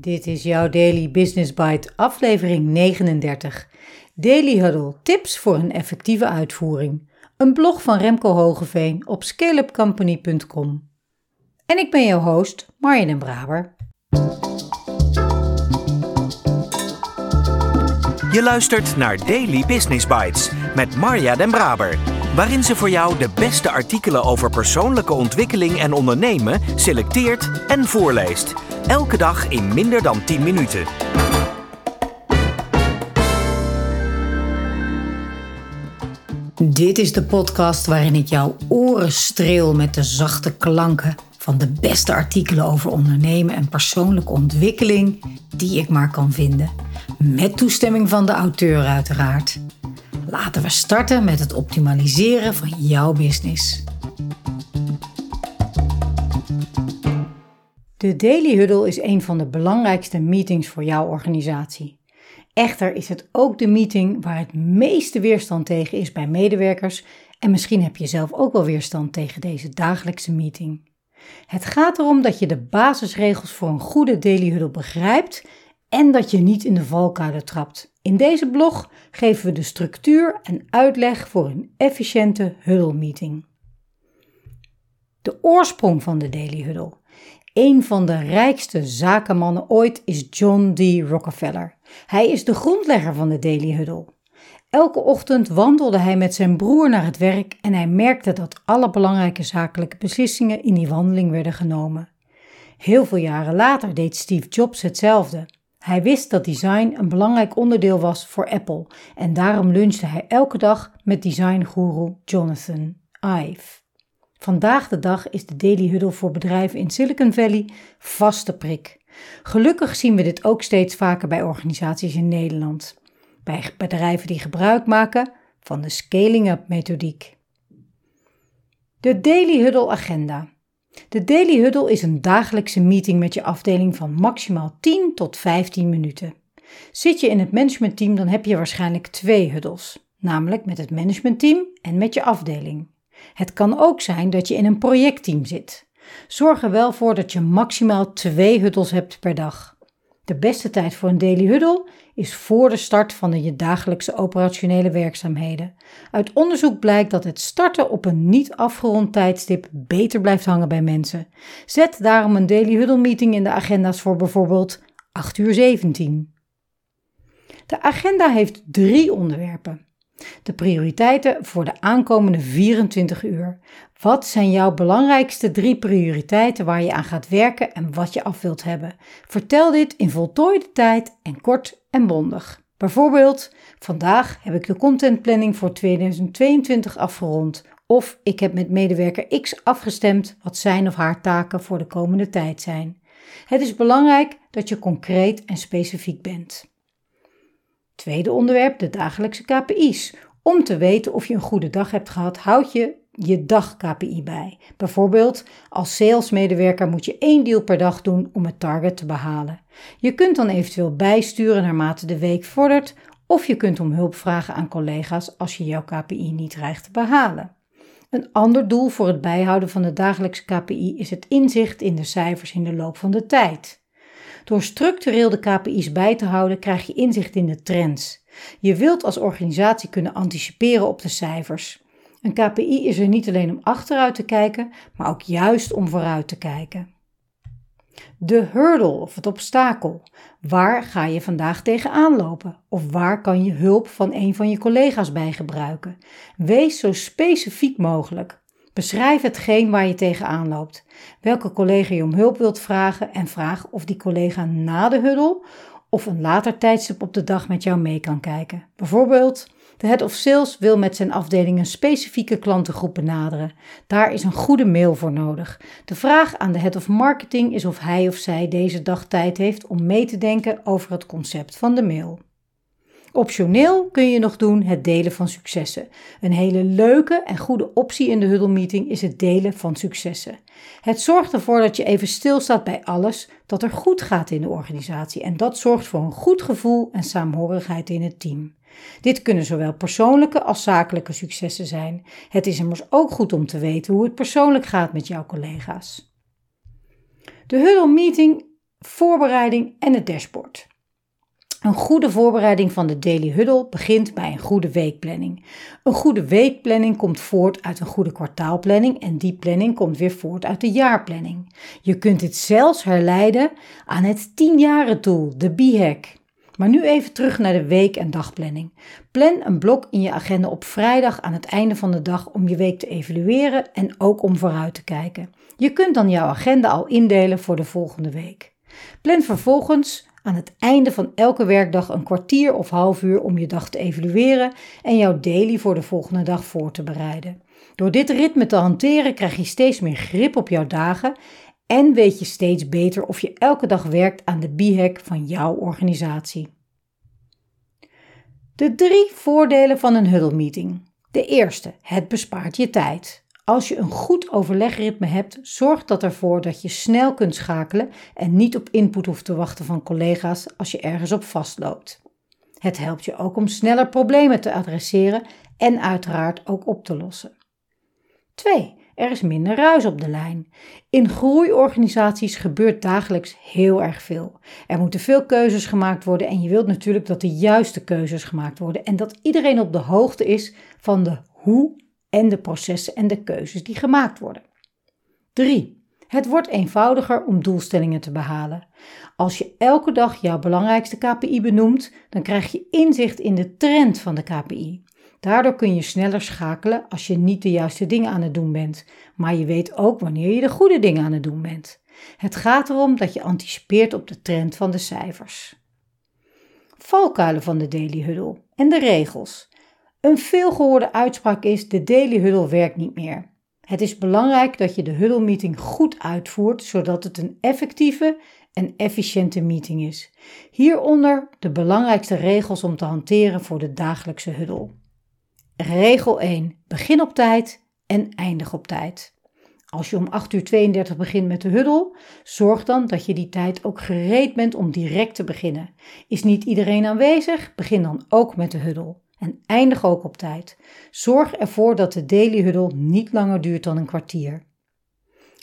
Dit is jouw Daily Business Bite, aflevering 39. Daily Huddle, tips voor een effectieve uitvoering. Een blog van Remco Hogeveen op scaleupcompany.com. En ik ben jouw host, Marjan den Braber. Je luistert naar Daily Business Bites met Marja den Braber, waarin ze voor jou de beste artikelen over persoonlijke ontwikkeling en ondernemen selecteert en voorleest. Elke dag in minder dan 10 minuten. Dit is de podcast waarin ik jouw oren streel met de zachte klanken van de beste artikelen over ondernemen en persoonlijke ontwikkeling die ik maar kan vinden. Met toestemming van de auteur uiteraard. Laten we starten met het optimaliseren van jouw business. De Daily Huddle is een van de belangrijkste meetings voor jouw organisatie. Echter is het ook de meeting waar het meeste weerstand tegen is bij medewerkers en misschien heb je zelf ook wel weerstand tegen deze dagelijkse meeting. Het gaat erom dat je de basisregels voor een goede Daily Huddle begrijpt en dat je niet in de valkuilen trapt. In deze blog geven we de structuur en uitleg voor een efficiënte Huddle meeting. De oorsprong van de Daily Huddle. Een van de rijkste zakenmannen ooit is John D. Rockefeller. Hij is de grondlegger van de Daily Huddle. Elke ochtend wandelde hij met zijn broer naar het werk en hij merkte dat alle belangrijke zakelijke beslissingen in die wandeling werden genomen. Heel veel jaren later deed Steve Jobs hetzelfde. Hij wist dat design een belangrijk onderdeel was voor Apple en daarom lunchte hij elke dag met designgoeroe Jonathan Ive. Vandaag de dag is de Daily Huddle voor bedrijven in Silicon Valley vaste prik. Gelukkig zien we dit ook steeds vaker bij organisaties in Nederland. Bij bedrijven die gebruik maken van de scaling-up methodiek. De Daily Huddle Agenda. De Daily Huddle is een dagelijkse meeting met je afdeling van maximaal 10 tot 15 minuten. Zit je in het managementteam, dan heb je waarschijnlijk twee huddles, namelijk met het managementteam en met je afdeling. Het kan ook zijn dat je in een projectteam zit. Zorg er wel voor dat je maximaal twee huddles hebt per dag. De beste tijd voor een daily huddle is voor de start van je dagelijkse operationele werkzaamheden. Uit onderzoek blijkt dat het starten op een niet afgerond tijdstip beter blijft hangen bij mensen. Zet daarom een daily huddle meeting in de agenda's voor bijvoorbeeld 8 uur 17. De agenda heeft drie onderwerpen. De prioriteiten voor de aankomende 24 uur. Wat zijn jouw belangrijkste drie prioriteiten waar je aan gaat werken en wat je af wilt hebben? Vertel dit in voltooide tijd en kort en bondig. Bijvoorbeeld, vandaag heb ik de contentplanning voor 2022 afgerond. Of ik heb met medewerker X afgestemd wat zijn of haar taken voor de komende tijd zijn. Het is belangrijk dat je concreet en specifiek bent. Tweede onderwerp, de dagelijkse KPI's. Om te weten of je een goede dag hebt gehad, houd je je dag-KPI bij. Bijvoorbeeld, als salesmedewerker moet je één deal per dag doen om het target te behalen. Je kunt dan eventueel bijsturen naarmate de week vordert, of je kunt om hulp vragen aan collega's als je jouw KPI niet dreigt te behalen. Een ander doel voor het bijhouden van de dagelijkse KPI is het inzicht in de cijfers in de loop van de tijd. Door structureel de KPI's bij te houden, krijg je inzicht in de trends. Je wilt als organisatie kunnen anticiperen op de cijfers. Een KPI is er niet alleen om achteruit te kijken, maar ook juist om vooruit te kijken. De hurdle of het obstakel. Waar ga je vandaag tegenaan lopen? Of waar kan je hulp van een van je collega's bij gebruiken? Wees zo specifiek mogelijk. Beschrijf hetgeen waar je tegenaan loopt. Welke collega je om hulp wilt vragen en vraag of die collega na de huddle of een later tijdstip op de dag met jou mee kan kijken. Bijvoorbeeld, de head of sales wil met zijn afdeling een specifieke klantengroep benaderen. Daar is een goede mail voor nodig. De vraag aan de head of marketing is of hij of zij deze dag tijd heeft om mee te denken over het concept van de mail. Optioneel kun je nog doen het delen van successen. Een hele leuke en goede optie in de Huddle Meeting is het delen van successen. Het zorgt ervoor dat je even stilstaat bij alles dat er goed gaat in de organisatie en dat zorgt voor een goed gevoel en saamhorigheid in het team. Dit kunnen zowel persoonlijke als zakelijke successen zijn. Het is immers ook goed om te weten hoe het persoonlijk gaat met jouw collega's. De Huddle Meeting voorbereiding en het dashboard. Een goede voorbereiding van de Daily Huddle begint bij een goede weekplanning. Een goede weekplanning komt voort uit een goede kwartaalplanning en die planning komt weer voort uit de jaarplanning. Je kunt dit zelfs herleiden aan het 10 tool, de B-hack. Maar nu even terug naar de week- en dagplanning. Plan een blok in je agenda op vrijdag aan het einde van de dag om je week te evalueren en ook om vooruit te kijken. Je kunt dan jouw agenda al indelen voor de volgende week. Plan vervolgens aan het einde van elke werkdag een kwartier of half uur om je dag te evalueren en jouw daily voor de volgende dag voor te bereiden. Door dit ritme te hanteren krijg je steeds meer grip op jouw dagen en weet je steeds beter of je elke dag werkt aan de b-hack van jouw organisatie. De drie voordelen van een huddle meeting. De eerste, het bespaart je tijd. Als je een goed overlegritme hebt, zorg dat ervoor dat je snel kunt schakelen en niet op input hoeft te wachten van collega's als je ergens op vastloopt. Het helpt je ook om sneller problemen te adresseren en uiteraard ook op te lossen. 2. Er is minder ruis op de lijn. In groeiorganisaties gebeurt dagelijks heel erg veel. Er moeten veel keuzes gemaakt worden en je wilt natuurlijk dat de juiste keuzes gemaakt worden en dat iedereen op de hoogte is van de hoe en de processen en de keuzes die gemaakt worden. 3. Het wordt eenvoudiger om doelstellingen te behalen. Als je elke dag jouw belangrijkste KPI benoemt, dan krijg je inzicht in de trend van de KPI. Daardoor kun je sneller schakelen als je niet de juiste dingen aan het doen bent, maar je weet ook wanneer je de goede dingen aan het doen bent. Het gaat erom dat je anticipeert op de trend van de cijfers. Valkuilen van de Daily Huddle en de regels. Een veelgehoorde uitspraak is: de Daily Huddle werkt niet meer. Het is belangrijk dat je de Huddle meeting goed uitvoert, zodat het een effectieve en efficiënte meeting is. Hieronder de belangrijkste regels om te hanteren voor de dagelijkse Huddle. Regel 1. Begin op tijd en eindig op tijd. Als je om 8 uur 32 begint met de huddle, zorg dan dat je die tijd ook gereed bent om direct te beginnen. Is niet iedereen aanwezig? Begin dan ook met de huddle. En eindig ook op tijd. Zorg ervoor dat de daily huddle niet langer duurt dan een kwartier.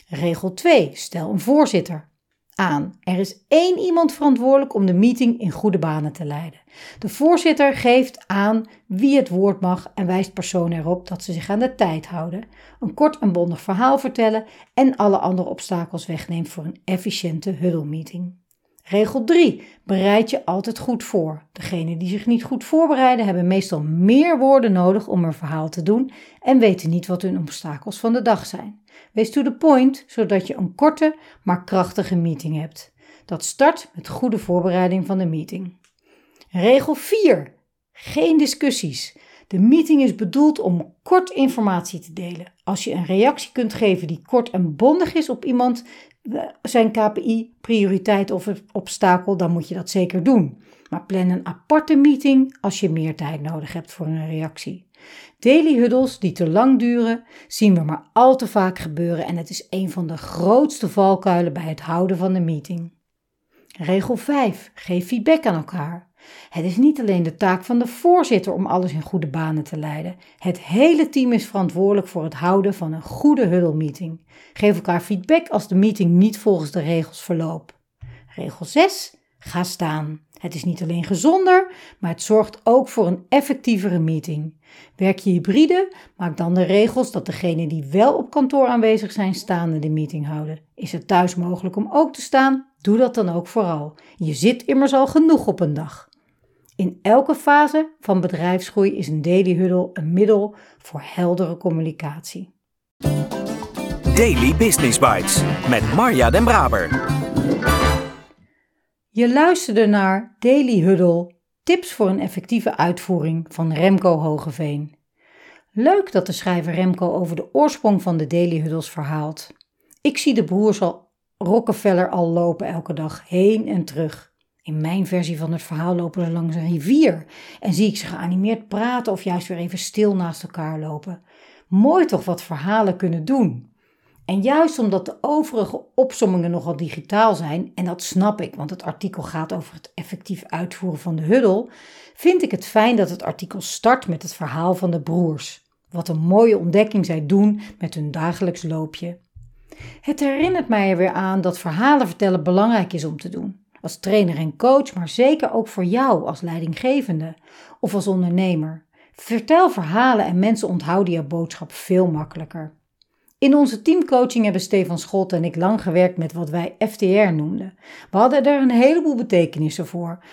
Regel 2. Stel een voorzitter aan. Er is één iemand verantwoordelijk om de meeting in goede banen te leiden. De voorzitter geeft aan wie het woord mag en wijst personen erop dat ze zich aan de tijd houden, een kort en bondig verhaal vertellen en alle andere obstakels wegneemt voor een efficiënte huddle meeting. Regel 3. Bereid je altijd goed voor. Degenen die zich niet goed voorbereiden hebben meestal meer woorden nodig om een verhaal te doen en weten niet wat hun obstakels van de dag zijn. Wees to the point, zodat je een korte maar krachtige meeting hebt. Dat start met goede voorbereiding van de meeting. Regel 4. Geen discussies. De meeting is bedoeld om kort informatie te delen. Als je een reactie kunt geven die kort en bondig is op iemand, eh, zijn KPI, prioriteit of obstakel, dan moet je dat zeker doen. Maar plan een aparte meeting als je meer tijd nodig hebt voor een reactie. Daily huddles die te lang duren, zien we maar al te vaak gebeuren en het is een van de grootste valkuilen bij het houden van de meeting. Regel 5. Geef feedback aan elkaar. Het is niet alleen de taak van de voorzitter om alles in goede banen te leiden. Het hele team is verantwoordelijk voor het houden van een goede huddle meeting. Geef elkaar feedback als de meeting niet volgens de regels verloopt. Regel 6. Ga staan. Het is niet alleen gezonder, maar het zorgt ook voor een effectievere meeting. Werk je hybride, maak dan de regels dat degenen die wel op kantoor aanwezig zijn staande de meeting houden. Is het thuis mogelijk om ook te staan? Doe dat dan ook vooral. Je zit immers al genoeg op een dag. In elke fase van bedrijfsgroei is een daily huddle een middel voor heldere communicatie. Daily Business Bites met Marja Den Braber. Je luisterde naar Daily Huddle, tips voor een effectieve uitvoering van Remco Hogeveen. Leuk dat de schrijver Remco over de oorsprong van de Daily Huddles verhaalt. Ik zie de broers al Rockefeller al lopen elke dag heen en terug. In mijn versie van het verhaal lopen ze langs een rivier en zie ik ze geanimeerd praten of juist weer even stil naast elkaar lopen. Mooi toch wat verhalen kunnen doen. En juist omdat de overige opsommingen nogal digitaal zijn, en dat snap ik, want het artikel gaat over het effectief uitvoeren van de huddle, vind ik het fijn dat het artikel start met het verhaal van de broers. Wat een mooie ontdekking zij doen met hun dagelijks loopje. Het herinnert mij er weer aan dat verhalen vertellen belangrijk is om te doen. Als trainer en coach, maar zeker ook voor jou als leidinggevende of als ondernemer. Vertel verhalen en mensen onthouden jouw boodschap veel makkelijker. In onze teamcoaching hebben Stefan Scholt en ik lang gewerkt met wat wij FTR noemden. We hadden er een heleboel betekenissen voor.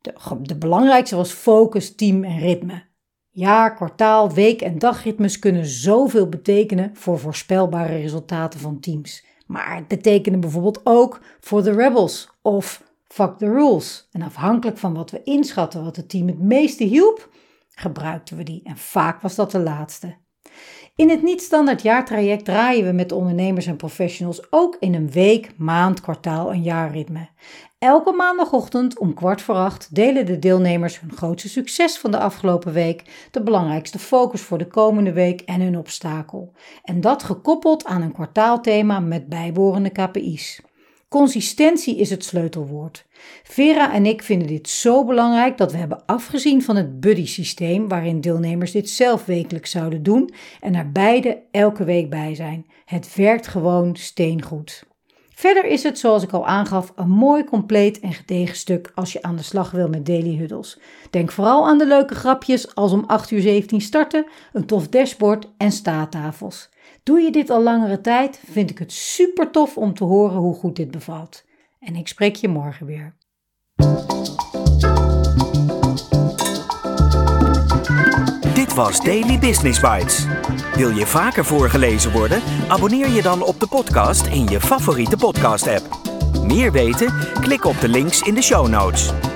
De, de belangrijkste was focus, team en ritme. Jaar, kwartaal, week en dagritmes kunnen zoveel betekenen voor voorspelbare resultaten van teams. Maar het betekende bijvoorbeeld ook voor de rebels of fuck the rules. En afhankelijk van wat we inschatten wat het team het meeste hielp, gebruikten we die. En vaak was dat de laatste. In het niet-standaard jaartraject draaien we met ondernemers en professionals ook in een week, maand, kwartaal en jaarritme. Elke maandagochtend om kwart voor acht delen de deelnemers hun grootste succes van de afgelopen week, de belangrijkste focus voor de komende week en hun obstakel. En dat gekoppeld aan een kwartaalthema met bijbehorende KPI's. Consistentie is het sleutelwoord. Vera en ik vinden dit zo belangrijk dat we hebben afgezien van het buddy-systeem waarin deelnemers dit zelf wekelijks zouden doen en er beide elke week bij zijn. Het werkt gewoon steengoed. Verder is het, zoals ik al aangaf, een mooi, compleet en gedegen stuk als je aan de slag wil met Daily Huddles. Denk vooral aan de leuke grapjes als om 8 uur 17 starten, een tof dashboard en staattafels. Doe je dit al langere tijd, vind ik het super tof om te horen hoe goed dit bevalt. En ik spreek je morgen weer. Dit was Daily Business Bites. Wil je vaker voorgelezen worden? Abonneer je dan op de podcast in je favoriete podcast-app. Meer weten? Klik op de links in de show notes.